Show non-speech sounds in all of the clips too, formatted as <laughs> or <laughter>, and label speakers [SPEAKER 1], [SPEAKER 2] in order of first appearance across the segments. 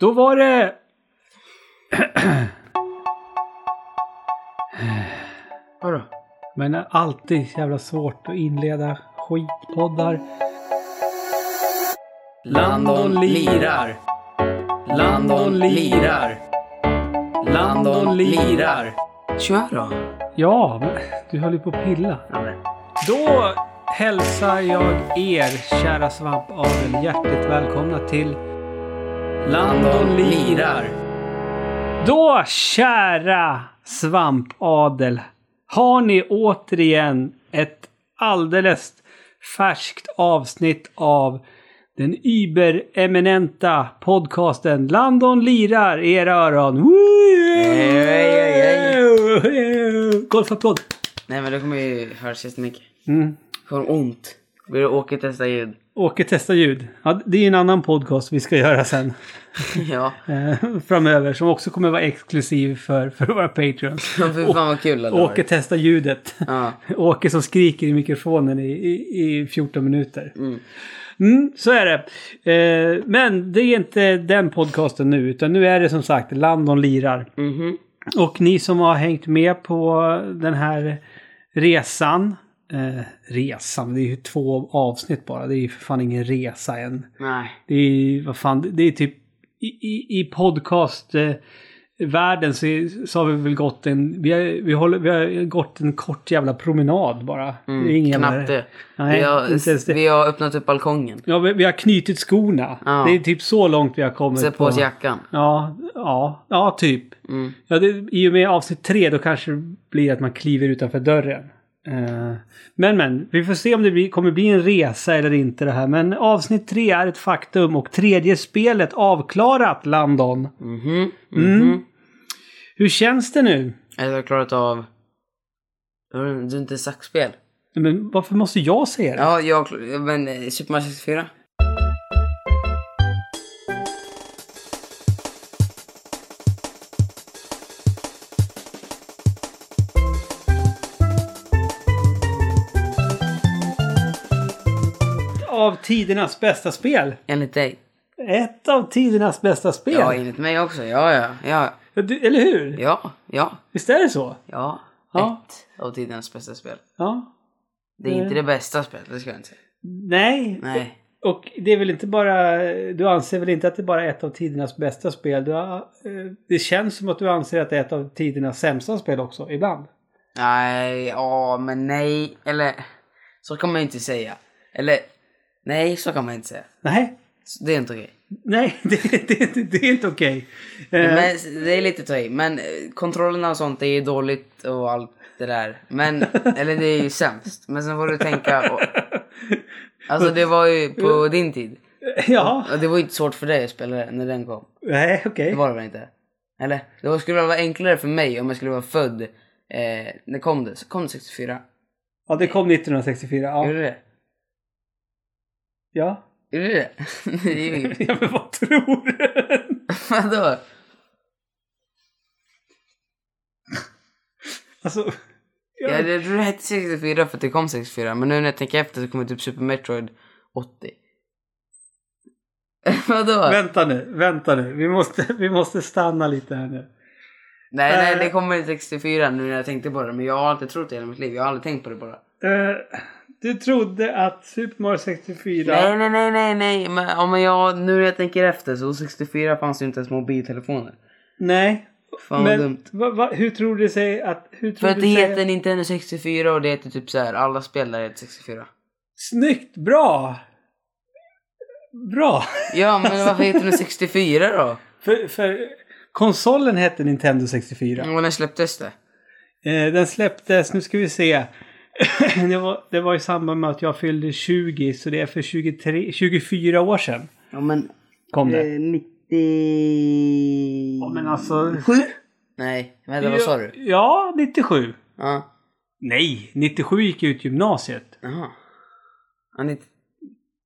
[SPEAKER 1] Då var det...
[SPEAKER 2] Vadå?
[SPEAKER 1] Men alltid jävla svårt att inleda skitpoddar.
[SPEAKER 2] Landon lirar. Landon lirar. Landon lirar. Kör då.
[SPEAKER 1] Ja, men du höll ju på att pilla.
[SPEAKER 2] Ja.
[SPEAKER 1] Då hälsar jag er, kära svampavel, hjärtligt välkomna till
[SPEAKER 2] Landon lirar.
[SPEAKER 1] Då, kära svampadel, har ni återigen ett alldeles färskt avsnitt av den übereminenta podcasten Landon lirar i era öron. Golfapplåd!
[SPEAKER 2] Nej men det kommer ju höras jättemycket.
[SPEAKER 1] Mm.
[SPEAKER 2] Får ont. Blir det Åke testa ljud?
[SPEAKER 1] Åke testa ljud. Ja, det är en annan podcast vi ska göra sen. <laughs>
[SPEAKER 2] ja.
[SPEAKER 1] eh, framöver som också kommer vara exklusiv för, för våra Patreons.
[SPEAKER 2] Fan vad kul det
[SPEAKER 1] Åke testar ljudet.
[SPEAKER 2] Ja. <laughs>
[SPEAKER 1] Åke som skriker i mikrofonen i, i, i 14 minuter.
[SPEAKER 2] Mm.
[SPEAKER 1] Mm, så är det. Eh, men det är inte den podcasten nu utan nu är det som sagt Landon lirar.
[SPEAKER 2] Mhm.
[SPEAKER 1] Och ni som har hängt med på den här resan. Eh, resan, det är ju två avsnitt bara. Det är ju för fan ingen resa än.
[SPEAKER 2] Nej.
[SPEAKER 1] Det är, vad fan, det är typ i, i, i podcast eh, världen så, så har vi väl gått en, vi har, vi, håller, vi har gått en kort jävla promenad bara.
[SPEAKER 2] Mm,
[SPEAKER 1] det är ingen
[SPEAKER 2] knappt
[SPEAKER 1] jävla-
[SPEAKER 2] det.
[SPEAKER 1] Nej,
[SPEAKER 2] vi, har,
[SPEAKER 1] det.
[SPEAKER 2] vi har öppnat upp balkongen.
[SPEAKER 1] Ja, vi, vi har knutit skorna.
[SPEAKER 2] Ja.
[SPEAKER 1] Det är typ så långt vi har kommit.
[SPEAKER 2] Sätt på oss jackan.
[SPEAKER 1] Ja, ja, ja typ.
[SPEAKER 2] Mm.
[SPEAKER 1] Ja, det, I och med avsnitt tre då kanske det blir att man kliver utanför dörren. Eh, men men, vi får se om det blir, kommer bli en resa eller inte det här. Men avsnitt tre är ett faktum och tredje spelet avklarat Landon.
[SPEAKER 2] Mhm.
[SPEAKER 1] Mm.
[SPEAKER 2] Mhm.
[SPEAKER 1] Hur känns det nu?
[SPEAKER 2] Jag har klarat av... Du har inte saxspel?
[SPEAKER 1] Men varför måste jag säga det?
[SPEAKER 2] Ja, jag... Men eh, Super Mario 64?
[SPEAKER 1] Tidernas bästa spel.
[SPEAKER 2] Enligt dig?
[SPEAKER 1] Ett av tidernas bästa spel.
[SPEAKER 2] Ja, enligt mig också. Ja, ja. Ja,
[SPEAKER 1] du, eller hur?
[SPEAKER 2] ja. Ja.
[SPEAKER 1] Visst är det så?
[SPEAKER 2] ja.
[SPEAKER 1] Ja.
[SPEAKER 2] Ett av tidernas bästa spel.
[SPEAKER 1] Ja.
[SPEAKER 2] Det är inte det bästa spelet, det ska jag inte säga.
[SPEAKER 1] Nej.
[SPEAKER 2] Nej.
[SPEAKER 1] Och det är väl inte bara... Du anser väl inte att det bara är ett av tidernas bästa spel? Du har, eh, det känns som att du anser att det är ett av tidernas sämsta spel också, ibland.
[SPEAKER 2] Nej, ja, men nej. Eller, så kan man ju inte säga. Eller, nej, så kan man inte säga.
[SPEAKER 1] Nej.
[SPEAKER 2] Så Det är inte okej.
[SPEAKER 1] Nej, det, <laughs> det, det, det är inte okej. Eh,
[SPEAKER 2] Men det är lite att ta i. Men eh, kontrollerna och sånt är ju dåligt och allt det där. Men, <laughs> eller det är ju sämst. Men sen får du tänka. Och, <laughs> alltså det var ju på din tid.
[SPEAKER 1] Ja.
[SPEAKER 2] Och det var ju inte svårt för dig att spela det när den kom.
[SPEAKER 1] Nej, okej.
[SPEAKER 2] Det var det väl inte? Eller? Det skulle väl vara enklare för mig om jag skulle vara född. Eh, när kom det? Kom det 64?
[SPEAKER 1] Ja, det kom 1964. Ja.
[SPEAKER 2] Gjorde det?
[SPEAKER 1] Ja.
[SPEAKER 2] Gjorde det? <laughs> det är ju
[SPEAKER 1] ja, men vad tror du?
[SPEAKER 2] Vadå?
[SPEAKER 1] Alltså...
[SPEAKER 2] Ja, det, jag tror det hette 64 för att det kom 64. Men nu när jag tänker efter så kommer typ Super Metroid 80. <laughs> Vadå?
[SPEAKER 1] Vänta nu, vänta nu. Vi måste, vi måste stanna lite här nu.
[SPEAKER 2] nej, nej,
[SPEAKER 1] Äh.
[SPEAKER 2] det kommer 64 nu när jag tänkte på det. Men jag har inte trott det hela mitt liv. Jag har aldrig tänkt på det bara.
[SPEAKER 1] Du trodde att Super Mario 64...
[SPEAKER 2] Nej, nej, nej, nej, nej. Men, men jag, nu när jag tänker efter så 64 fanns ju inte ens mobiltelefoner.
[SPEAKER 1] Nej.
[SPEAKER 2] Fan
[SPEAKER 1] men
[SPEAKER 2] dumt.
[SPEAKER 1] va, va, hur tror du sig att... Hur
[SPEAKER 2] För
[SPEAKER 1] tror
[SPEAKER 2] att
[SPEAKER 1] du
[SPEAKER 2] det
[SPEAKER 1] sig-
[SPEAKER 2] heter Nintendo 64 och det heter typ så här alla spel där heter 64.
[SPEAKER 1] Snyggt! Bra! Bra!
[SPEAKER 2] Ja, men <laughs> varför heter den 64 då?
[SPEAKER 1] för, för konsolen hette Nintendo 64.
[SPEAKER 2] Och när släpptes det?
[SPEAKER 1] Eh, den släpptes, nu ska vi se. <laughs> det, var, det var i samband med att jag fyllde 20 så det är för 23, 24 år sedan.
[SPEAKER 2] Ja, men...
[SPEAKER 1] Kom det.
[SPEAKER 2] 90...
[SPEAKER 1] Ja, men alltså...
[SPEAKER 2] Nej, vänta vad sa du?
[SPEAKER 1] Ja, 97.
[SPEAKER 2] Ja.
[SPEAKER 1] Nej, 97 gick jag ut gymnasiet.
[SPEAKER 2] Jaha. Ja, ni...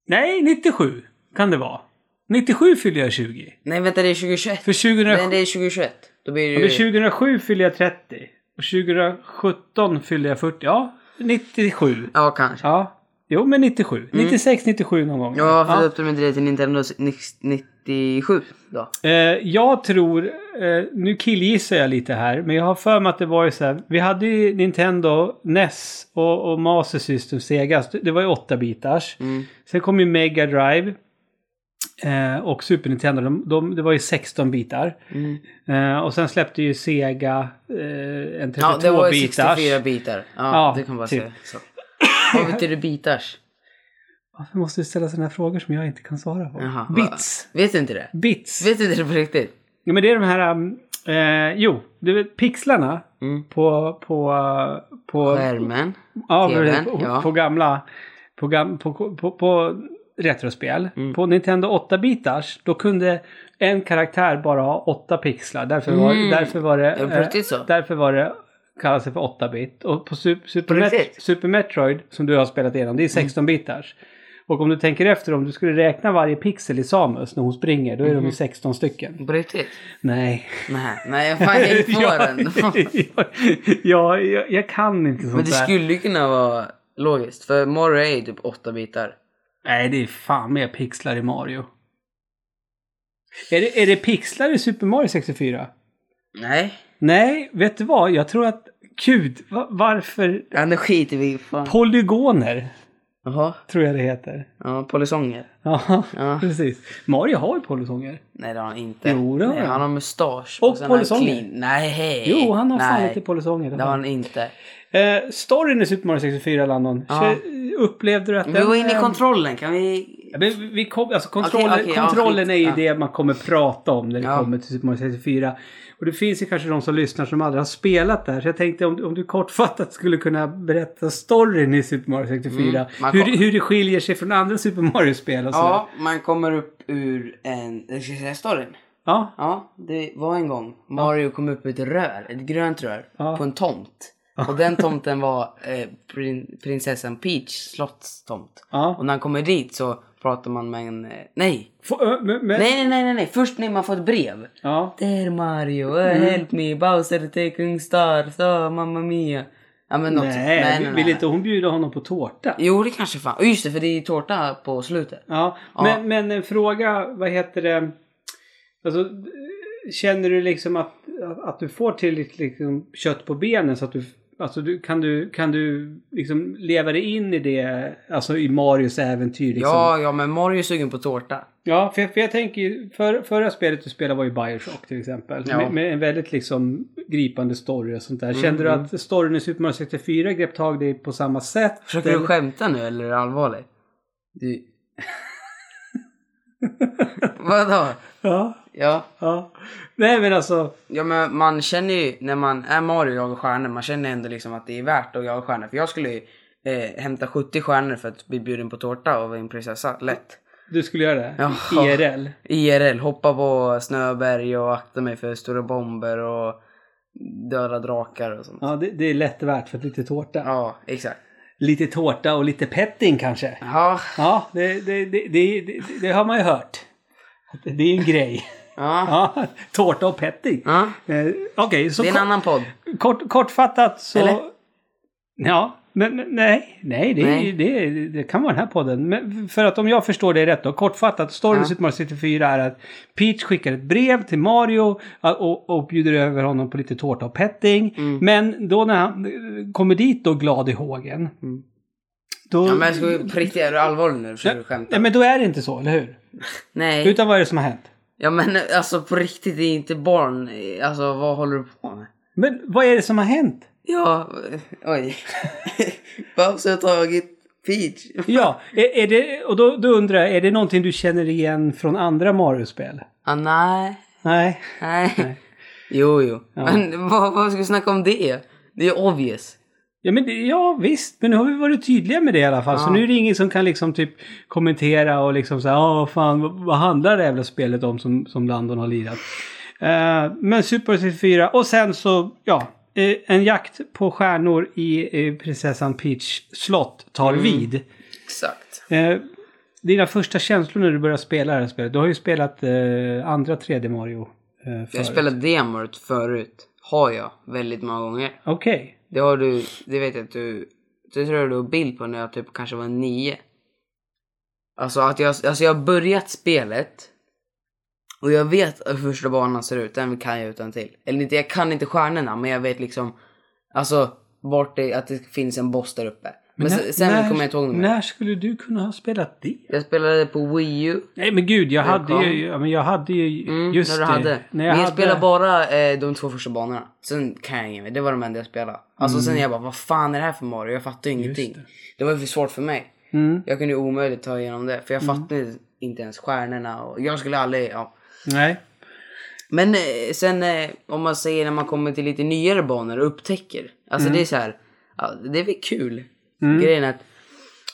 [SPEAKER 1] Nej, 97 kan det vara. 97 fyllde jag 20.
[SPEAKER 2] Nej vänta det är 2021.
[SPEAKER 1] För 2007,
[SPEAKER 2] Nej det är 2021. Då blir det
[SPEAKER 1] ja,
[SPEAKER 2] ju...
[SPEAKER 1] men 2007 fyllde jag 30. Och 2017 fyllde jag 40. Ja, 97.
[SPEAKER 2] Ja kanske.
[SPEAKER 1] Ja, jo men 97. 96, 97 någon gång.
[SPEAKER 2] Ja, varför döpte de inte det till Nintendo 90... 97 då?
[SPEAKER 1] Eh, jag tror, eh, nu killgissar jag lite här, men jag har för mig att det var ju så här. Vi hade ju Nintendo, NES och, och Master System, Sega. Det var ju 8 bitars.
[SPEAKER 2] Mm.
[SPEAKER 1] Sen kom ju Mega Drive. Eh, och Super Nintendo, de, de, det var ju 16 bitar.
[SPEAKER 2] Mm.
[SPEAKER 1] Eh, och sen släppte ju Sega eh, en 32
[SPEAKER 2] Ja, det var ju
[SPEAKER 1] bitars.
[SPEAKER 2] 64 bitar. Ja,
[SPEAKER 1] Ja,
[SPEAKER 2] det kan man bara
[SPEAKER 1] typ.
[SPEAKER 2] säga. Så. Vad betyder bitars?
[SPEAKER 1] Varför måste du ställa sådana här frågor som jag inte kan svara på?
[SPEAKER 2] Jaha, va?
[SPEAKER 1] Bits.
[SPEAKER 2] Vet du inte det?
[SPEAKER 1] Bits.
[SPEAKER 2] Vet du inte det på riktigt?
[SPEAKER 1] Ja, men det är de här... um, Eh, jo, du vet pixlarna
[SPEAKER 2] Mm.
[SPEAKER 1] på... på, på
[SPEAKER 2] Skärmen.
[SPEAKER 1] Ja,
[SPEAKER 2] TV:n,
[SPEAKER 1] på,
[SPEAKER 2] ja.
[SPEAKER 1] på gamla... På, på, på, på retrospel.
[SPEAKER 2] Mm.
[SPEAKER 1] På Nintendo 8-bitars, då kunde en karaktär bara ha 8 pixlar. Därför var,
[SPEAKER 2] Mm.
[SPEAKER 1] därför var det...
[SPEAKER 2] Är det så?
[SPEAKER 1] Därför var det... Kallas det för 8-bit. Och på Super, Super, Met? Super Metroid, som du har spelat igenom, det är 16-bitars. Och om du tänker efter, om du skulle räkna varje pixel i Samus när hon springer, då är
[SPEAKER 2] Mhm.
[SPEAKER 1] de ju 16 stycken.
[SPEAKER 2] Riktigt?
[SPEAKER 1] Nej.
[SPEAKER 2] Nej, nej jag fan jag får <laughs> den. <laughs>
[SPEAKER 1] ja, jag, jag kan inte sånt
[SPEAKER 2] Men det
[SPEAKER 1] där.
[SPEAKER 2] skulle ju kunna vara logiskt. För Mario är ju typ 8 bitar.
[SPEAKER 1] Nej, det är fan mer pixlar i Mario. Är det, är det pixlar i Super Mario 64?
[SPEAKER 2] Nej.
[SPEAKER 1] Nej, vet du vad? Jag tror att... Gud, va, varför?
[SPEAKER 2] Ja, nu skiter vi fan.
[SPEAKER 1] Polygoner,
[SPEAKER 2] Jaha.
[SPEAKER 1] tror jag det heter.
[SPEAKER 2] Ja, polisonger.
[SPEAKER 1] Ja, <laughs>
[SPEAKER 2] Ja.
[SPEAKER 1] precis. Mario har ju polysonger.
[SPEAKER 2] Nej det har han inte.
[SPEAKER 1] Jo, det har
[SPEAKER 2] Nej,
[SPEAKER 1] han.
[SPEAKER 2] har mustasch.
[SPEAKER 1] Och
[SPEAKER 2] han
[SPEAKER 1] polisonger.
[SPEAKER 2] Nej, hej.
[SPEAKER 1] Jo, han har fan
[SPEAKER 2] Nej,
[SPEAKER 1] lite polysonger.
[SPEAKER 2] Det har han inte.
[SPEAKER 1] Eh, storyn i Super Mario 64, Landon.
[SPEAKER 2] Ja.
[SPEAKER 1] Så, Upplevde du att
[SPEAKER 2] Vi var inne i
[SPEAKER 1] eh,
[SPEAKER 2] kontrollen, kan vi...
[SPEAKER 1] Ja, men vi kom, alltså kontrollen,
[SPEAKER 2] Okej, okej, ja,
[SPEAKER 1] kontrollen
[SPEAKER 2] skit.
[SPEAKER 1] är ju
[SPEAKER 2] Ja.
[SPEAKER 1] det man kommer prata om när det
[SPEAKER 2] Ja.
[SPEAKER 1] kommer till Super Mario 64. Och det finns ju kanske de som lyssnar som aldrig har spelat där. Så jag tänkte om, om du kortfattat skulle kunna berätta storyn i Super Mario 64.
[SPEAKER 2] Mm,
[SPEAKER 1] hur,
[SPEAKER 2] kom-
[SPEAKER 1] hur det skiljer sig från andra Super Mario-spel och så.
[SPEAKER 2] Ja, man kommer upp ur en... Jag ska säga storyn.
[SPEAKER 1] ja.
[SPEAKER 2] Ja, det var en gång. Mario kom upp ur ett rör, ett grönt rör,
[SPEAKER 1] Ja.
[SPEAKER 2] på en tomt. Och den tomten var eh, prin- prinsessan Peach slottstomt.
[SPEAKER 1] Ja.
[SPEAKER 2] Och när han kommer dit så pratar man med en... Eh, nej.
[SPEAKER 1] Få- men, men,
[SPEAKER 2] nej! Nej, nej, nej, nej. Först när man får ett brev.
[SPEAKER 1] Ja.
[SPEAKER 2] Där Mario, uh,
[SPEAKER 1] Mm.
[SPEAKER 2] help me, Bowser taking star, så mamma mia. Ja men något
[SPEAKER 1] Nej,
[SPEAKER 2] sånt.
[SPEAKER 1] vill inte hon bjuda honom på tårta?
[SPEAKER 2] Jo det kanske fan. Och Just det, för det är tårta på slutet.
[SPEAKER 1] Ja,
[SPEAKER 2] Ja.
[SPEAKER 1] Men, men en fråga, vad heter det? Alltså, känner du liksom att, att du får tillräckligt liksom kött på benen så att du Alltså du, kan du, kan du liksom leva dig in i det, alltså i Marios äventyr liksom?
[SPEAKER 2] Ja, ja men Mario är sugen på tårta.
[SPEAKER 1] Ja, för, för jag tänker ju, för, förra spelet du spelade var ju Bioshock till exempel.
[SPEAKER 2] Ja.
[SPEAKER 1] Med, med en väldigt liksom gripande story och sånt där. Kände du att storyn i Super Mario 64 grep tag dig på samma sätt?
[SPEAKER 2] Försöker du skämta nu eller är du allvarlig? Du... <laughs> Vadå?
[SPEAKER 1] Ja,
[SPEAKER 2] Ja.
[SPEAKER 1] ja. Nej men alltså.
[SPEAKER 2] Ja men man känner ju när man är Mario och jagar stjärnor, man känner ändå liksom att det är värt att jaga stjärnor. För jag skulle ju eh, hämta 70 stjärnor för att bli bjuden på tårta av en prinsessa. Lätt.
[SPEAKER 1] Du skulle göra det?
[SPEAKER 2] Ja.
[SPEAKER 1] IRL? <laughs>
[SPEAKER 2] IRL, hoppa på snöberg och akta mig för stora bomber och döda drakar och sånt.
[SPEAKER 1] Ja, det, det är lätt värt för lite tårta.
[SPEAKER 2] Ja, exakt.
[SPEAKER 1] Lite tårta och lite petting kanske.
[SPEAKER 2] Ja,
[SPEAKER 1] Ja, det, det, det, det, har man ju hört. Det är en grej.
[SPEAKER 2] Ja.
[SPEAKER 1] Ja, tårta och petting.
[SPEAKER 2] ja.
[SPEAKER 1] Eh, Okej, så
[SPEAKER 2] Det är en annan podd.
[SPEAKER 1] kort, kortfattat så...
[SPEAKER 2] Eller?
[SPEAKER 1] Ja, men nej, nej, det,
[SPEAKER 2] Nej.
[SPEAKER 1] Det, det kan vara den här podden. Men för att om jag förstår det rätt då, kortfattat, storyn i
[SPEAKER 2] Ja.
[SPEAKER 1] Super Mario 64 är att Peach skickar ett brev till Mario och, och bjuder över honom på lite tårta och petting.
[SPEAKER 2] Mm.
[SPEAKER 1] Men då när han eh, kommer dit då glad i hågen. Då,
[SPEAKER 2] Ja, men ska vi på riktigt, är du allvarlig nu? Försöker du skämta?
[SPEAKER 1] ja, men då är det inte så, eller hur? <laughs>
[SPEAKER 2] Nej.
[SPEAKER 1] Utan vad är det som har hänt?
[SPEAKER 2] Ja men alltså på riktigt, det är inte barn. Alltså vad håller du på med?
[SPEAKER 1] Men vad är det som har hänt?
[SPEAKER 2] Ja, oj. <laughs> Bowser har tagit Peach.
[SPEAKER 1] Ja, är, är det, och då, då undrar jag, är det någonting du känner igen från andra Mario-spel?
[SPEAKER 2] Ah, nej.
[SPEAKER 1] Nej.
[SPEAKER 2] Nej. Jo, jo. Men vad, vad ska vi snacka om det? Det är obvious.
[SPEAKER 1] Ja, men det, ja visst, men nu har vi varit tydliga med det i alla fall. Så
[SPEAKER 2] Ja.
[SPEAKER 1] nu är det ingen som kan liksom typ kommentera och liksom säga ja fan vad, vad handlar det jävla spelet om som, som Landon har lirat. Eh, men Super 64 och sen så ja, eh, en jakt på stjärnor i eh, prinsessan Peach slott tar
[SPEAKER 2] Mm.
[SPEAKER 1] vid.
[SPEAKER 2] Exakt.
[SPEAKER 1] Dina första känslor när du började spela det här spelet? Du har ju spelat andra 3D Mario eh,
[SPEAKER 2] Jag har
[SPEAKER 1] förut.
[SPEAKER 2] spelat demot förut. Har jag. Väldigt många gånger.
[SPEAKER 1] Okej.
[SPEAKER 2] Det har du, det vet jag att du, det tror jag du har bild på när jag typ kanske var nio. Alltså att jag, alltså jag har börjat spelet Och jag vet hur första banan ser ut, den kan jag utan till. Eller inte, jag kan inte stjärnorna men jag vet liksom, alltså vart det, att det finns en boss där uppe. Men,
[SPEAKER 1] när-
[SPEAKER 2] sen,
[SPEAKER 1] när-
[SPEAKER 2] kommer jag inte ihåg mer.
[SPEAKER 1] När skulle du kunna ha spelat det?
[SPEAKER 2] Jag spelade på Wii U.
[SPEAKER 1] Nej men gud, jag hade ju, ja, men jag hade ju,
[SPEAKER 2] Mm,
[SPEAKER 1] just
[SPEAKER 2] när du
[SPEAKER 1] det.
[SPEAKER 2] hade.
[SPEAKER 1] När
[SPEAKER 2] men
[SPEAKER 1] jag
[SPEAKER 2] jag
[SPEAKER 1] hade,
[SPEAKER 2] spelade bara eh, de två första banorna. Sen kan jag inget mer. Det var de enda jag spelade. Alltså sen jag bara, vad fan är det här för Mario? Jag fattar ingenting.
[SPEAKER 1] det.
[SPEAKER 2] Det. var för svårt för mig.
[SPEAKER 1] Mm,
[SPEAKER 2] Jag kunde omöjligt ta igenom det. För jag fattade inte ens stjärnorna. Och jag skulle aldrig, ja.
[SPEAKER 1] nej.
[SPEAKER 2] Men eh, sen eh, om man säger när man kommer till lite nyare banor och upptäcker. Alltså
[SPEAKER 1] Mm.
[SPEAKER 2] det är så här. Ja, det är väl kul. Grejen är att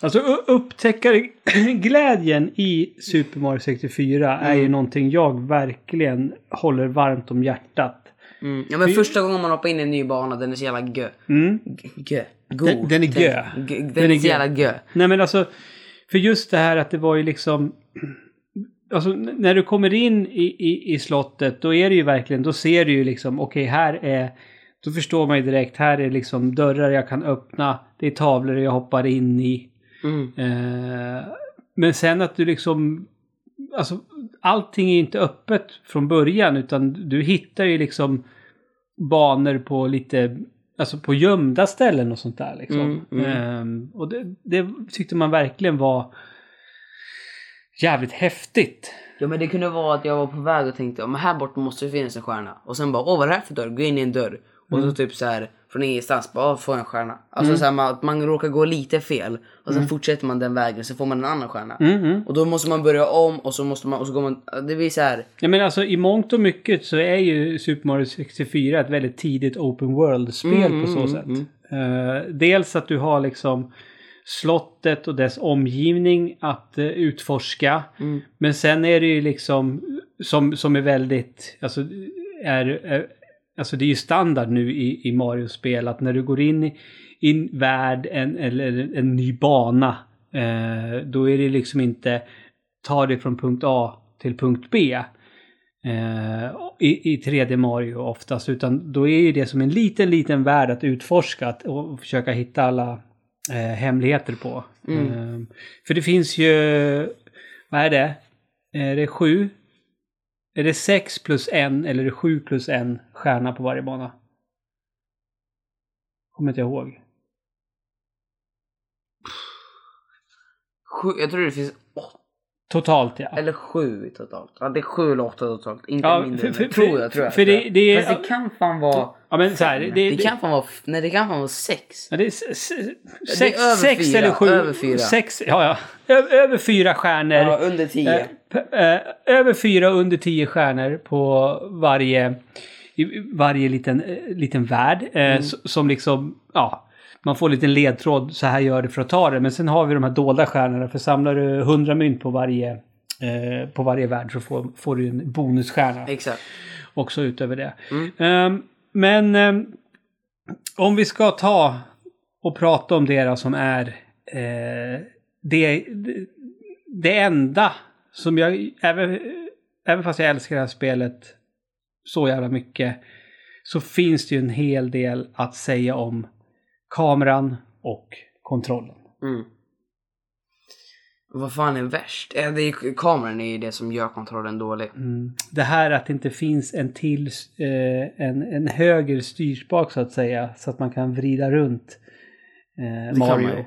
[SPEAKER 1] Alltså upptäckarglädjen <clears throat> i Super Mario 64 är
[SPEAKER 2] Mm.
[SPEAKER 1] ju någonting jag verkligen håller varmt om hjärtat.
[SPEAKER 2] Mm. Ja men första gången man hoppar in i en ny bana, den är så jävla gö.
[SPEAKER 1] Mm.
[SPEAKER 2] Gö. God.
[SPEAKER 1] Den- den är gö.
[SPEAKER 2] Den, den,
[SPEAKER 1] Den är
[SPEAKER 2] är så jävla gö.
[SPEAKER 1] Nej men alltså, för just det här att det var ju liksom... <clears throat> Alltså när du kommer in i, i, i slottet då är det ju verkligen, då ser du ju liksom okej här är... Då förstår man ju direkt, här är liksom dörrar jag kan öppna. Det är tavlor jag hoppar in i.
[SPEAKER 2] Mm.
[SPEAKER 1] Eh, men sen att du liksom... Alltså allting är inte öppet från början utan du hittar ju liksom banor på lite... Alltså på gömda ställen och sånt där liksom.
[SPEAKER 2] Mm, mm.
[SPEAKER 1] Ehm, och det, det tyckte man verkligen var jävligt häftigt.
[SPEAKER 2] Ja men det kunde vara att jag var på väg och tänkte men här borta måste det finnas en stjärna. Och sen bara åh vad är det här för dörr? Gå in i en dörr. Och
[SPEAKER 1] Mm.
[SPEAKER 2] så typ så här från ingenstans bara jag en stjärna. Alltså så här, man, att man råkar gå lite fel. Och sen fortsätter man den vägen så får man en annan stjärna.
[SPEAKER 1] Mm, mm.
[SPEAKER 2] Och då måste man börja om och så måste man och så går man. Det blir så här.
[SPEAKER 1] Ja men alltså i mångt och mycket så är ju Super Mario 64 ett väldigt tidigt open world-spel
[SPEAKER 2] Mm,
[SPEAKER 1] på så
[SPEAKER 2] mm,
[SPEAKER 1] sätt.
[SPEAKER 2] mm.
[SPEAKER 1] Eh, dels att du har liksom slottet och dess omgivning att eh, utforska.
[SPEAKER 2] Mm.
[SPEAKER 1] Men sen är det ju liksom som, som är väldigt, alltså är, är Alltså det är ju standard nu i, i Mario-spel att när du går in i i en värld en, eller en ny bana eh, då är det liksom inte ta dig från punkt A till punkt B eh, i, i 3D Mario oftast utan då är ju det som en liten liten värld att utforska att- och försöka hitta alla eh, hemligheter på.
[SPEAKER 2] Mm.
[SPEAKER 1] Eh, för det finns ju, vad är det? Är det sju? Är det 6 plus 1 eller är det 7 plus 1 stjärna på varje bana? Kommer inte jag ihåg.
[SPEAKER 2] Jag tror det finns åtta
[SPEAKER 1] Totalt ja.
[SPEAKER 2] eller sju totalt. Ja det är sju eller åtta totalt. Inte
[SPEAKER 1] Ja,
[SPEAKER 2] mindre.
[SPEAKER 1] för- för-
[SPEAKER 2] det. tror jag tror jag.
[SPEAKER 1] för
[SPEAKER 2] tror
[SPEAKER 1] det-
[SPEAKER 2] jag.
[SPEAKER 1] det är-
[SPEAKER 2] Fast det kan fan vara.
[SPEAKER 1] Ja men så här, det,
[SPEAKER 2] Det,
[SPEAKER 1] det,
[SPEAKER 2] kan fan vara. Nej det kan fan vara sex.
[SPEAKER 1] Ja, det är sex,
[SPEAKER 2] över
[SPEAKER 1] sex
[SPEAKER 2] fyra,
[SPEAKER 1] eller sju.
[SPEAKER 2] över fyra.
[SPEAKER 1] Sex, ja, ja. Ö, över fyra stjärnor.
[SPEAKER 2] Ja under tio.
[SPEAKER 1] Eh, eh, över fyra under tio stjärnor på varje, varje liten, eh, liten värld. Eh,
[SPEAKER 2] Mm.
[SPEAKER 1] Som liksom, ja, man får en liten ledtråd, så här gör det för att ta det. Men sen har vi de här dolda stjärnorna, för samlar du 100 mynt på varje, eh, på varje värld så får, får du en bonusstjärna
[SPEAKER 2] Exakt.
[SPEAKER 1] också utöver det.
[SPEAKER 2] Mm.
[SPEAKER 1] Ehm, men ehm, om vi ska ta och prata om det då som är eh, det, det, det enda som jag, även, även fast jag älskar det här spelet så jävla mycket, så finns det ju en hel del att säga om kameran och kontrollen.
[SPEAKER 2] Mm. Vad fan är värst? Det är, kameran är ju det som gör kontrollen dålig.
[SPEAKER 1] Mm. Det här att det inte finns en till, eh, en, en höger styrspak så att säga, så att man kan vrida runt eh, Mario.
[SPEAKER 2] man.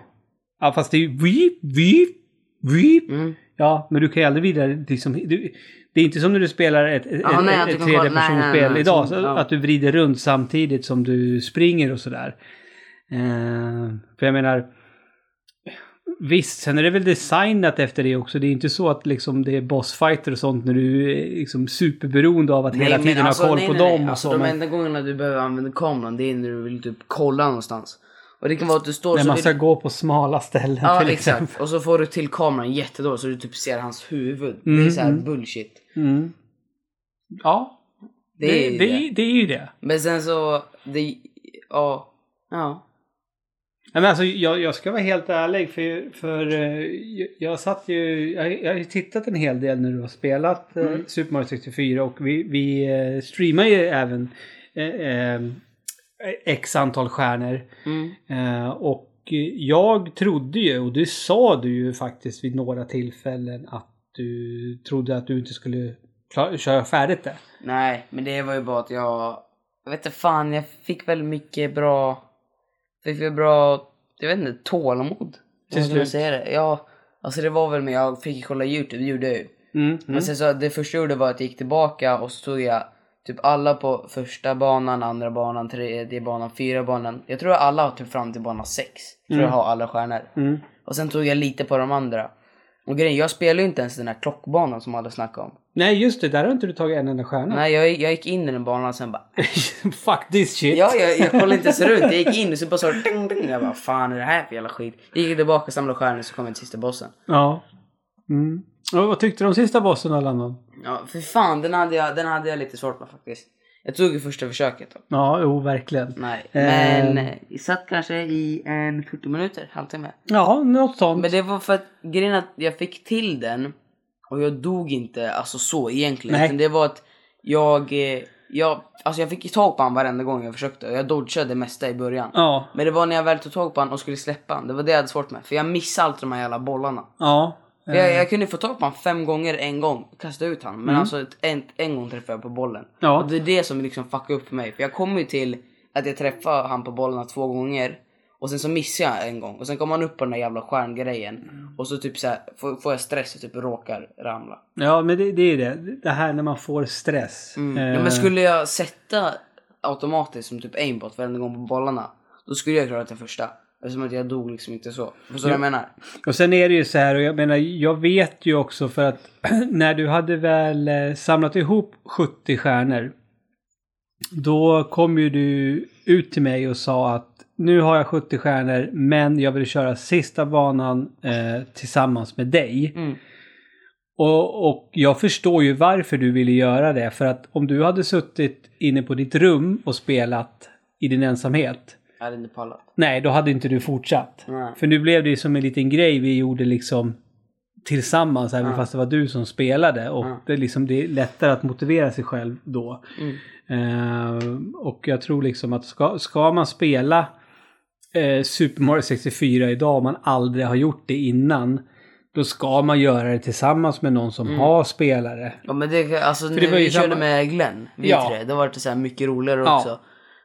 [SPEAKER 1] Ja, fast det är ju vip, vip, vip.
[SPEAKER 2] Mm.
[SPEAKER 1] Ja, men du kan ju aldrig vrida liksom, du, Det är inte som när du spelar ett, ett,
[SPEAKER 2] nej,
[SPEAKER 1] ett, ett tredjepersonsspel idag. Så
[SPEAKER 2] ja.
[SPEAKER 1] Att du vrider runt samtidigt som du springer och sådär. Eh, för jag menar, Visst, sen är det väl designat efter det också. Det är inte så att liksom det är bossfighter och sånt när du är liksom superberoende av att hela
[SPEAKER 2] men
[SPEAKER 1] tiden
[SPEAKER 2] alltså,
[SPEAKER 1] ha koll
[SPEAKER 2] nej,
[SPEAKER 1] på
[SPEAKER 2] nej,
[SPEAKER 1] dem
[SPEAKER 2] nej.
[SPEAKER 1] och
[SPEAKER 2] alltså,
[SPEAKER 1] så.
[SPEAKER 2] De
[SPEAKER 1] men
[SPEAKER 2] enda gångerna du behöver använda kameran det är när du vill typ kolla någonstans. Och det kan vara att du står
[SPEAKER 1] när man ska gå på smala ställen
[SPEAKER 2] Ja
[SPEAKER 1] till
[SPEAKER 2] exakt.
[SPEAKER 1] exempel.
[SPEAKER 2] Och så får du till kameran jättedåligt så du typ ser hans huvud. det
[SPEAKER 1] Mm,
[SPEAKER 2] är så här
[SPEAKER 1] mm.
[SPEAKER 2] bullshit.
[SPEAKER 1] Mm. Ja,
[SPEAKER 2] Det,
[SPEAKER 1] det,
[SPEAKER 2] är
[SPEAKER 1] det,
[SPEAKER 2] det.
[SPEAKER 1] det är ju det.
[SPEAKER 2] Men sen så, det, ja. Ja.
[SPEAKER 1] Nej, men alltså, jag, jag ska vara helt ärlig för, för eh, jag, jag satt ju, jag, jag har ju tittat en hel del när du har spelat eh,
[SPEAKER 2] Mm.
[SPEAKER 1] Super Mario 64 och vi, vi eh, streamar ju även eh, eh, x antal stjärnor.
[SPEAKER 2] Mm.
[SPEAKER 1] Eh, och jag trodde ju, och det sa du ju faktiskt vid några tillfällen att du trodde att du inte skulle klar, köra färdigt det.
[SPEAKER 2] Nej, men det var ju bara att jag... Jag vet inte fan, jag fick väl mycket bra... Fick väl bra, jag vet inte, tålamod.
[SPEAKER 1] Till slut.
[SPEAKER 2] säga det? Ja, alltså det var väl med, jag fick kolla YouTube, det gjorde jag ju.
[SPEAKER 1] Mm, mm.
[SPEAKER 2] Men sen så, det första jag gjorde var att jag gick tillbaka och så tog jag typ alla på första banan, andra banan, tredje banan, fyra banan. Jag tror alla har typ fram till bana sex. Tror jag har alla stjärnor.
[SPEAKER 1] Mm.
[SPEAKER 2] Och sen tog jag lite på de andra. Och grejen, jag spelar ju inte ens den här klockbanan som alla snackar om.
[SPEAKER 1] Nej just det, där har inte du tagit en enda stjärna.
[SPEAKER 2] Nej, jag, jag gick in i den banan och sen bara... <laughs>
[SPEAKER 1] Fuck this shit.
[SPEAKER 2] Ja, jag, jag kollade inte ens runt. Jag gick in och så bara så ding, ding. Jag bara, fan är det här för jävla skit? Jag gick tillbaka, samlade stjärnor så kom jag till sista bossen.
[SPEAKER 1] Ja. Mm. Och vad tyckte du om sista bossen alla någon?
[SPEAKER 2] Ja, för fan, den hade jag, den hade jag lite svårt med faktiskt. Jag tog ju första försöket då.
[SPEAKER 1] Ja, jo verkligen.
[SPEAKER 2] Nej,
[SPEAKER 1] Eh.
[SPEAKER 2] men eh, jag satt kanske i en 40 minuter, halvtimme.
[SPEAKER 1] Ja, något sånt.
[SPEAKER 2] Men det var för att grejen att jag fick till den och jag dog inte alltså så egentligen.
[SPEAKER 1] Nej.
[SPEAKER 2] Utan det var att jag, eh, jag, alltså jag fick tag på han varenda gång jag försökte och jag dodgade det mesta i början.
[SPEAKER 1] Ja.
[SPEAKER 2] Men det var när jag väl tog tag på han och skulle släppa han, det var det jag hade svårt med. För jag missade alltid de här jävla bollarna.
[SPEAKER 1] Ja.
[SPEAKER 2] Jag, jag kunde få tag på han fem gånger en gång, kasta ut han. Men alltså ett, en, en gång träffade jag på bollen.
[SPEAKER 1] Ja.
[SPEAKER 2] Och det är det som liksom fuckade upp för mig. För jag kom ju till att jag träffade han på bollarna två gånger. Och sen så missade jag en gång. Och sen kom han upp på den där jävla stjärngrejen. Och så typ så här, får, får jag stress och typ råkar ramla.
[SPEAKER 1] Ja, men det, det är det. Det här när man får stress.
[SPEAKER 2] Mm.
[SPEAKER 1] Eh,
[SPEAKER 2] Ja, men skulle jag sätta automatiskt som typ aimbot varenda gång på bollarna. Då skulle jag klara det första. Eftersom att jag dog liksom inte så. Förstår du vad jag menar?
[SPEAKER 1] Och sen är det ju så här, och jag menar, jag vet ju också för att <clears throat> när du hade väl eh, samlat ihop 70 stjärnor. Då kom ju du ut till mig och sa att nu har jag 70 stjärnor men jag vill köra sista banan eh, tillsammans med dig.
[SPEAKER 2] Mm.
[SPEAKER 1] Och, och jag förstår ju varför du ville göra det. För att om du hade suttit inne på ditt rum och spelat i din ensamhet.
[SPEAKER 2] Jag hade inte pallat.
[SPEAKER 1] Nej, då hade inte du fortsatt.
[SPEAKER 2] Nej.
[SPEAKER 1] För nu blev det ju som en liten grej vi gjorde liksom tillsammans även
[SPEAKER 2] Ja.
[SPEAKER 1] fast det var du som spelade. Och
[SPEAKER 2] Ja.
[SPEAKER 1] det, är liksom, det är lättare att motivera sig själv då.
[SPEAKER 2] Mm.
[SPEAKER 1] Eh, och jag tror liksom att ska, ska man spela eh, Super Mario 64 idag om man aldrig har gjort det innan. Då ska man göra det tillsammans med någon som har spelare.
[SPEAKER 2] Ja men det, alltså
[SPEAKER 1] det var ju
[SPEAKER 2] vi körde
[SPEAKER 1] samma-
[SPEAKER 2] med Glenn, vi
[SPEAKER 1] Ja.
[SPEAKER 2] tre, då var det så här mycket roligare
[SPEAKER 1] Ja.
[SPEAKER 2] också.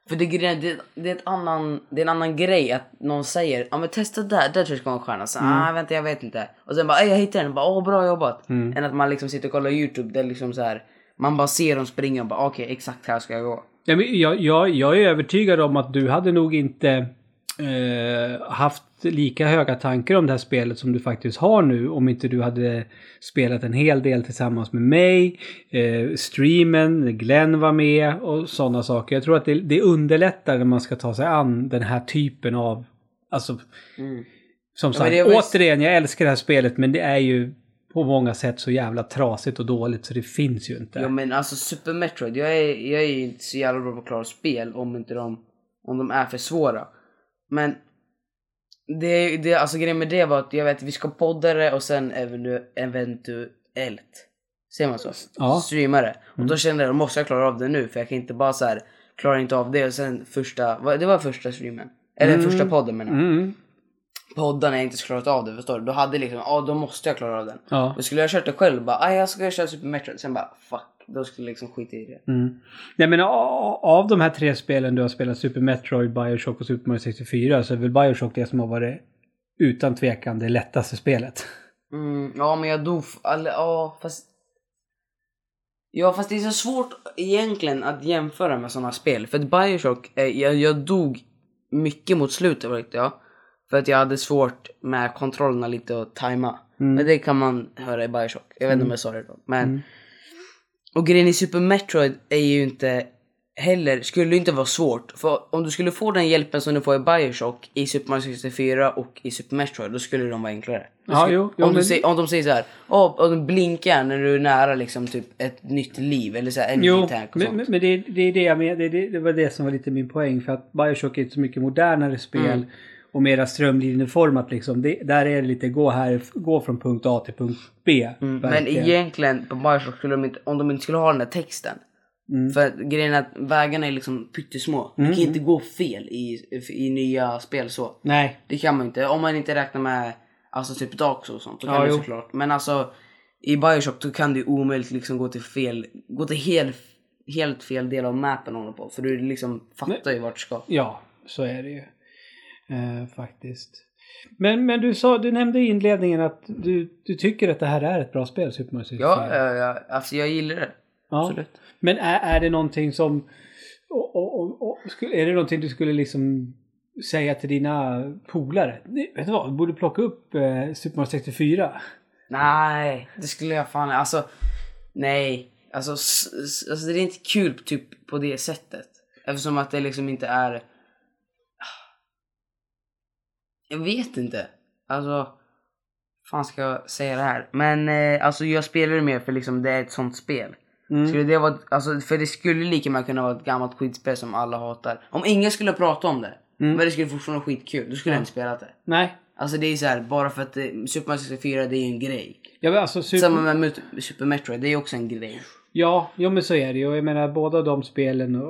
[SPEAKER 2] För det, det, det, är ett annan, det är en annan grej att någon säger ja men testa där, där tror jag det ska vara en stjärna. Så,
[SPEAKER 1] Mm.
[SPEAKER 2] ah vänta jag vet inte. Och sen bara "Ey, jag hittade den, bara åh bra jobbat. Än att man liksom sitter och kollar YouTube där liksom så här man bara ser dem springa och bara okej exakt här ska jag gå.
[SPEAKER 1] Ja, men Jag, jag, jag är övertygad om att du hade nog inte eh, haft lika höga tankar om det här spelet som du faktiskt har nu om inte du hade spelat en hel del tillsammans med mig, eh, streamen, Glenn var med och sådana saker. Jag tror att det, det underlättar när man ska ta sig an den här typen av, alltså
[SPEAKER 2] Mm.
[SPEAKER 1] som sagt,
[SPEAKER 2] var ju-
[SPEAKER 1] återigen, jag älskar det här spelet men det är ju på många sätt så jävla trasigt och dåligt så det finns ju inte.
[SPEAKER 2] Ja men alltså Super Metroid, jag är, jag är ju inte så jävla bra på att klara spel om inte de, om de är för svåra. Men det, det, alltså grejen med det var att jag vet vi ska podda det och sen eventu, eventuellt, ser man så?
[SPEAKER 1] Ja.
[SPEAKER 2] Streama det. Och då kände jag, då måste jag klara av det nu för jag kan inte bara så här klara inte av det och sen första, det var första streamen. Eller första podden menar jag.
[SPEAKER 1] Mm.
[SPEAKER 2] Podden jag inte skulle klarat av det, förstår du? Då hade liksom, ja då måste jag klara av den.
[SPEAKER 1] Ja.
[SPEAKER 2] Men skulle jag kört det själv bara, aj jag ska köra Super Metroid. Sen bara, fuck. Då skulle jag liksom skita i det.
[SPEAKER 1] Mm. Nej men a- av de här tre spelen du har spelat, Super Metroid, Bioshock och Super Mario 64, så är väl Bioshock det som har varit utan tvekan det lättaste spelet.
[SPEAKER 2] Mm, ja men jag dog, ja fast... Ja fast det är så svårt egentligen att jämföra med sådana spel. För att Bioshock, jag, jag dog mycket mot slutet vet jag. För att jag hade svårt med kontrollerna lite och tajma. Men det kan man höra i Bioshock. Jag vet inte om jag sa det då. Men... Och grejen i Super Metroid är ju inte heller, skulle inte vara svårt. För om du skulle få den hjälpen som du får i Bioshock i Super Mario 64 och i Super Metroid, då skulle de vara enklare.
[SPEAKER 1] Ja,
[SPEAKER 2] skulle-
[SPEAKER 1] jo, jo,
[SPEAKER 2] om,
[SPEAKER 1] men-
[SPEAKER 2] säger, om de säger så här, åh, och de blinkar när du är nära liksom typ ett nytt liv eller så här, energy
[SPEAKER 1] Jo,
[SPEAKER 2] tank och
[SPEAKER 1] men,
[SPEAKER 2] sånt.
[SPEAKER 1] men men det, det är det jag menar. Det, det, det var det som var lite min poäng. För att Bioshock är ett så mycket modernare spel.
[SPEAKER 2] Mm.
[SPEAKER 1] Och mera strömlinjeformat liksom. Det, där är det lite gå här, gå från punkt A till punkt B.
[SPEAKER 2] Men
[SPEAKER 1] verkligen.
[SPEAKER 2] egentligen på Bioshock skulle de inte, om de inte skulle ha den där texten.
[SPEAKER 1] Mm.
[SPEAKER 2] För grejen är att vägarna är liksom pyttesmå. Du kan inte gå fel i, i nya spel så.
[SPEAKER 1] Nej.
[SPEAKER 2] Det kan man inte. Om man inte räknar med alltså typ Dark och sånt. Då kan
[SPEAKER 1] Ja, jo.
[SPEAKER 2] såklart. Men alltså i Bioshock då kan du omöjligt liksom gå till fel, gå till helt, helt fel del av mappen håller på. För du liksom fattar ju vart du ska.
[SPEAKER 1] Ja, så är det ju. Eh, faktiskt. Men, men du sa, du nämnde i inledningen att du, du tycker att det här är ett bra spel, Super Mario 64.
[SPEAKER 2] Ja, ja, alltså jag gillar det.
[SPEAKER 1] Ja.
[SPEAKER 2] Absolut.
[SPEAKER 1] Men är, är det någonting som... Och, och, och, är det någonting du skulle liksom säga till dina polare? Vet du vad, du borde plocka upp eh, Super Mario 64.
[SPEAKER 2] Nej, det skulle jag fan Alltså, nej. Alltså, alltså det är inte kul typ på det sättet. Eftersom att det liksom inte är... Jag vet inte. Alltså, fan ska jag säga det här? Men eh, alltså jag spelar det mer för liksom det är ett sånt spel. Skulle det vara, alltså, för det skulle lika med kunna vara ett gammalt skitspel som alla hatar. Om ingen skulle prata om det, men det skulle fortfarande vara skitkul, då skulle jag inte spela det.
[SPEAKER 1] Nej.
[SPEAKER 2] Alltså det är så här, bara för att det, Super Mario 64 det är ju en grej.
[SPEAKER 1] Ja, men alltså Super...
[SPEAKER 2] Samma med Super Metroid, det är också en grej.
[SPEAKER 1] Ja, jo, men så är det ju. Jag menar båda de spelen. Eh,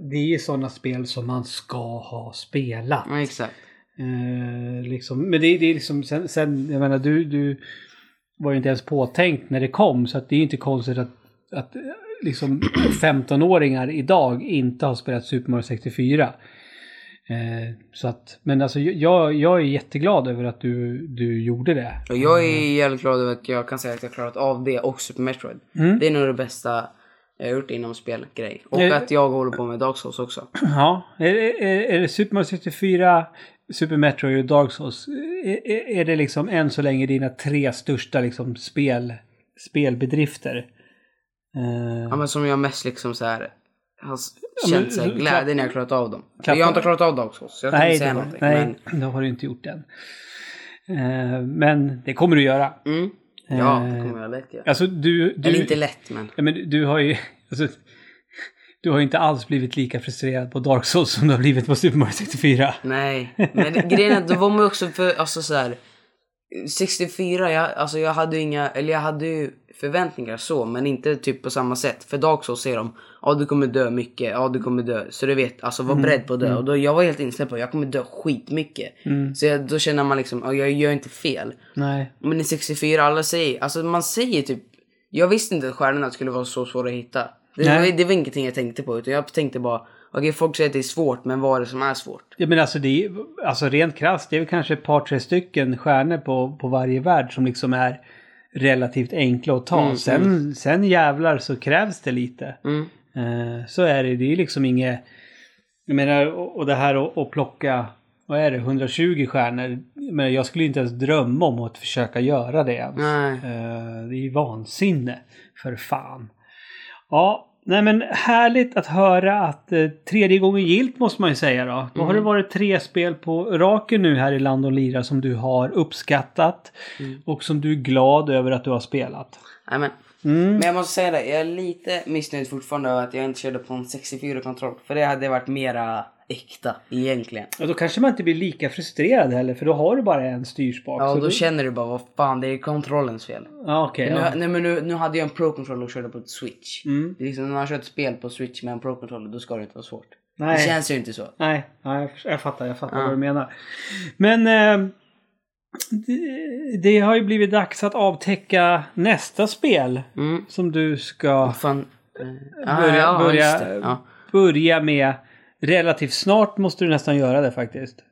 [SPEAKER 1] det är ju sådana spel som man ska ha spelat.
[SPEAKER 2] Ja, exakt.
[SPEAKER 1] Eh, liksom, men det, det är liksom sen, sen, jag menar du, du var ju inte ens påtänkt när det kom så att det är inte konstigt att, att eh, liksom <clears throat> 15-åringar idag inte har spelat Super Mario 64. Eh, så att, men alltså jag, jag är jätteglad över att du, du gjorde det.
[SPEAKER 2] Och jag är jävligt glad över att jag kan säga att jag klarat av det och Super Metroid. Det är nog det bästa jag har gjort inom spelgrej. Och
[SPEAKER 1] Eh.
[SPEAKER 2] att jag håller på med Dark Souls också. <clears throat>
[SPEAKER 1] Ja, är, är, är det Super Mario 64, Super Metroid och Dark Souls? Är, är- det liksom än så länge dina tre största liksom spel, spelbedrifter? Eh,
[SPEAKER 2] Ja men som jag mest liksom så här har s-
[SPEAKER 1] Ja, men-
[SPEAKER 2] känt glädje när jag klarat av dem.
[SPEAKER 1] klappa-
[SPEAKER 2] Jag har inte klarat av Dark Souls så jag kan
[SPEAKER 1] nej,
[SPEAKER 2] inte säga
[SPEAKER 1] det,
[SPEAKER 2] någonting.
[SPEAKER 1] nej
[SPEAKER 2] Men,
[SPEAKER 1] det har du inte gjort än. Eh, men det kommer du göra.
[SPEAKER 2] mm, ja,
[SPEAKER 1] Eh,
[SPEAKER 2] det kommer jag lätt göra.
[SPEAKER 1] Alltså du... du
[SPEAKER 2] Eller inte lätt men.
[SPEAKER 1] Ja, men du har ju... <laughs> Alltså, du har ju inte alls blivit lika frustrerad på Dark Souls som du har blivit på Super Mario 64.
[SPEAKER 2] Nej, men grejen är att då var man ju också för, alltså så här. 64, jag, alltså jag hade ju inga, eller jag hade ju förväntningar så, men inte typ på samma sätt. För Dark Souls säger de, ja du kommer dö mycket, ja du kommer dö. Så du vet, alltså var beredd på att dö. Och då, jag var helt inställd på att jag kommer dö skitmycket. Så jag, då känner man liksom, ja, jag gör inte fel.
[SPEAKER 1] Nej.
[SPEAKER 2] Men i 64, alla säger, alltså man säger typ, jag visste inte att stjärnorna skulle vara så svåra att hitta. Det,
[SPEAKER 1] Nej.
[SPEAKER 2] var, det var ingenting jag tänkte på, utan jag tänkte bara, okej folk säger att det är svårt, men vad är det som är svårt?
[SPEAKER 1] Ja, men alltså, det är, alltså rent krasst, det är väl kanske ett par, tre stycken stjärnor på, på varje värld som liksom är relativt enkla att ta. sen, sen jävlar så krävs det lite.
[SPEAKER 2] Mm.
[SPEAKER 1] Eh, så är det. Det är liksom inget... Jag menar, och, och det här att, plocka, vad är det, 120 stjärnor. Menar, jag skulle inte ens drömma om att försöka göra det ens.
[SPEAKER 2] Nej.
[SPEAKER 1] Eh, det är ju vansinne. För fan. Ja, nej men härligt att höra att eh, tredje gången gilt måste man ju säga då. Då har det varit tre spel på raken nu här i Land och Lira som du har uppskattat. Och som du är glad över att du har spelat.
[SPEAKER 2] Nej men.
[SPEAKER 1] Mm.
[SPEAKER 2] Men jag måste säga det, jag är lite missnöjd fortfarande över att jag inte körde på en 64-kontroll. För det hade varit mera äkta egentligen.
[SPEAKER 1] Och då kanske man inte blir lika frustrerad heller för då har du bara en styrspak.
[SPEAKER 2] Ja, och då
[SPEAKER 1] du-
[SPEAKER 2] känner du bara vad fan, det är kontrollens fel.
[SPEAKER 1] Ja, okej.
[SPEAKER 2] Nu,
[SPEAKER 1] ja.
[SPEAKER 2] nej, men nu, nu hade jag en pro-controller och körde på ett switch.
[SPEAKER 1] Mm.
[SPEAKER 2] Det är liksom, när man kör ett spel på switch med en pro-controller då ska det inte vara svårt.
[SPEAKER 1] Nej.
[SPEAKER 2] Det känns ju inte så.
[SPEAKER 1] Nej, ja, jag, fattar, jag fattar
[SPEAKER 2] Ja.
[SPEAKER 1] vad du menar. Men eh, det, det har ju blivit dags att avtäcka nästa spel
[SPEAKER 2] Mm.
[SPEAKER 1] som du ska
[SPEAKER 2] Fan. eh,
[SPEAKER 1] börja,
[SPEAKER 2] ja,
[SPEAKER 1] börja.
[SPEAKER 2] Ja.
[SPEAKER 1] börja med. Relativt snart måste du nästan göra det faktiskt.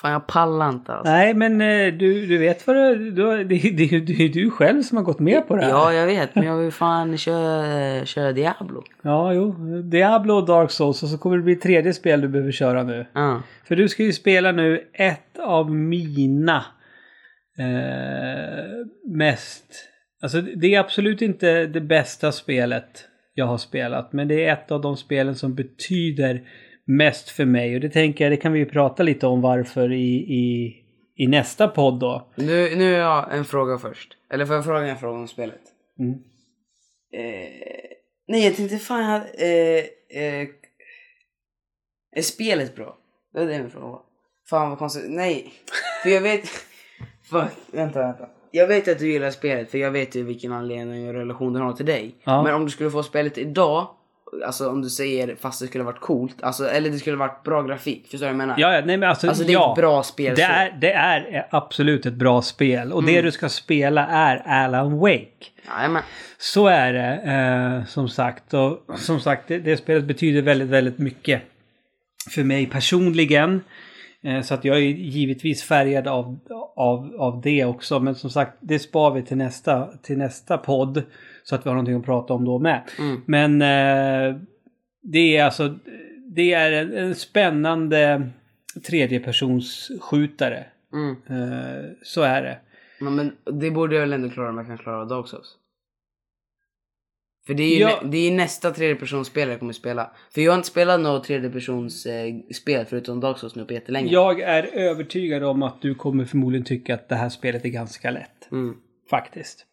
[SPEAKER 2] Fan jag pallar inte alltså.
[SPEAKER 1] Nej, men eh, du, du vet vad du, du, det, det, det är du själv som har gått med på det här.
[SPEAKER 2] Ja jag vet men jag vill fan köra, köra Diablo.
[SPEAKER 1] Ja, jo. Diablo och Dark Souls och så kommer det bli tredje spel du behöver köra nu.
[SPEAKER 2] Ja.
[SPEAKER 1] För du ska ju spela nu ett av mina eh, mest... Alltså det är absolut inte det bästa spelet jag har spelat. Men det är ett av de spelen som betyder mest för mig. Och det tänker jag, det kan vi ju prata lite om varför i, i, i nästa podd då.
[SPEAKER 2] Nu, nu har jag en fråga först. Eller får jag fråga en fråga om spelet?
[SPEAKER 1] Mm.
[SPEAKER 2] Eh, nej jag tänkte fan jag hade, eh, eh, Är spelet bra? Det var det min fråga var. Fan vad konstigt. Nej. För jag vet... <laughs> Fuck, vänta vänta. Jag vet att du gillar spelet för jag vet ju vilken anledning och relation den har till dig.
[SPEAKER 1] Ja.
[SPEAKER 2] Men om du skulle få spelet idag alltså om du säger fast det skulle varit coolt, alltså, eller det skulle varit bra grafik. Förstår du vad jag menar?
[SPEAKER 1] Ja, ja, nej men alltså,
[SPEAKER 2] Alltså det är
[SPEAKER 1] ja.
[SPEAKER 2] ett bra spel.
[SPEAKER 1] Det
[SPEAKER 2] så.
[SPEAKER 1] är, det är absolut ett bra spel. Och
[SPEAKER 2] Mm.
[SPEAKER 1] det du ska spela är Alan Wake.
[SPEAKER 2] Jajamän.
[SPEAKER 1] Så är det, eh, som sagt. Och som sagt, det, det spelet betyder väldigt, väldigt mycket för mig personligen. Eh, så att jag är givetvis färgad av, av, av det också. Men som sagt, det spar vi till nästa, till nästa podd. Så att vi har någonting att prata om då med.
[SPEAKER 2] Mm.
[SPEAKER 1] Men eh, det är alltså, det är en, en spännande tredjepersonsskjutare.
[SPEAKER 2] Mm.
[SPEAKER 1] Eh, så är det.
[SPEAKER 2] Men, men det borde jag väl ändå klara om jag kan klara Dark Souls. För det är ju
[SPEAKER 1] Ja.
[SPEAKER 2] nä- det är nästa tredjepersonsspel jag kommer spela. För jag har inte spelat något tredjepersonsspel eh, förutom Dark Souls nu på jättelänge.
[SPEAKER 1] Jag är övertygad om att du kommer förmodligen tycka att det här spelet är ganska lätt.
[SPEAKER 2] Mm.
[SPEAKER 1] Faktiskt.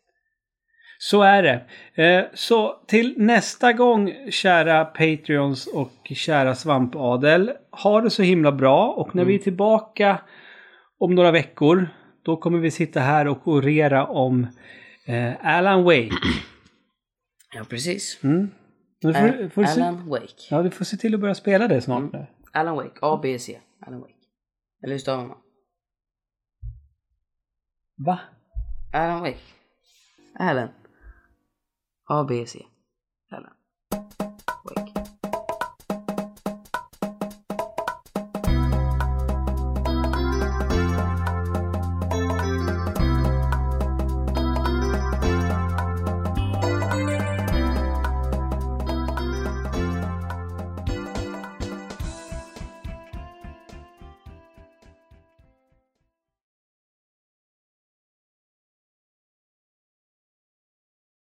[SPEAKER 1] Så är det. Eh, så till nästa gång kära Patreons och kära Svampadel. Ha det så himla bra och när vi är tillbaka om några veckor då kommer vi sitta här och orera om eh, Alan Wake. <clears throat>
[SPEAKER 2] Ja, precis.
[SPEAKER 1] Mm. Du får, får se,
[SPEAKER 2] Alan Wake.
[SPEAKER 1] ja, du får se till att börja spela det snart nu.
[SPEAKER 2] Alan Wake. A, B, C. Alan Wake. Eller hur stavar man?
[SPEAKER 1] Va?
[SPEAKER 2] Alan Wake. Alan. A, B, C.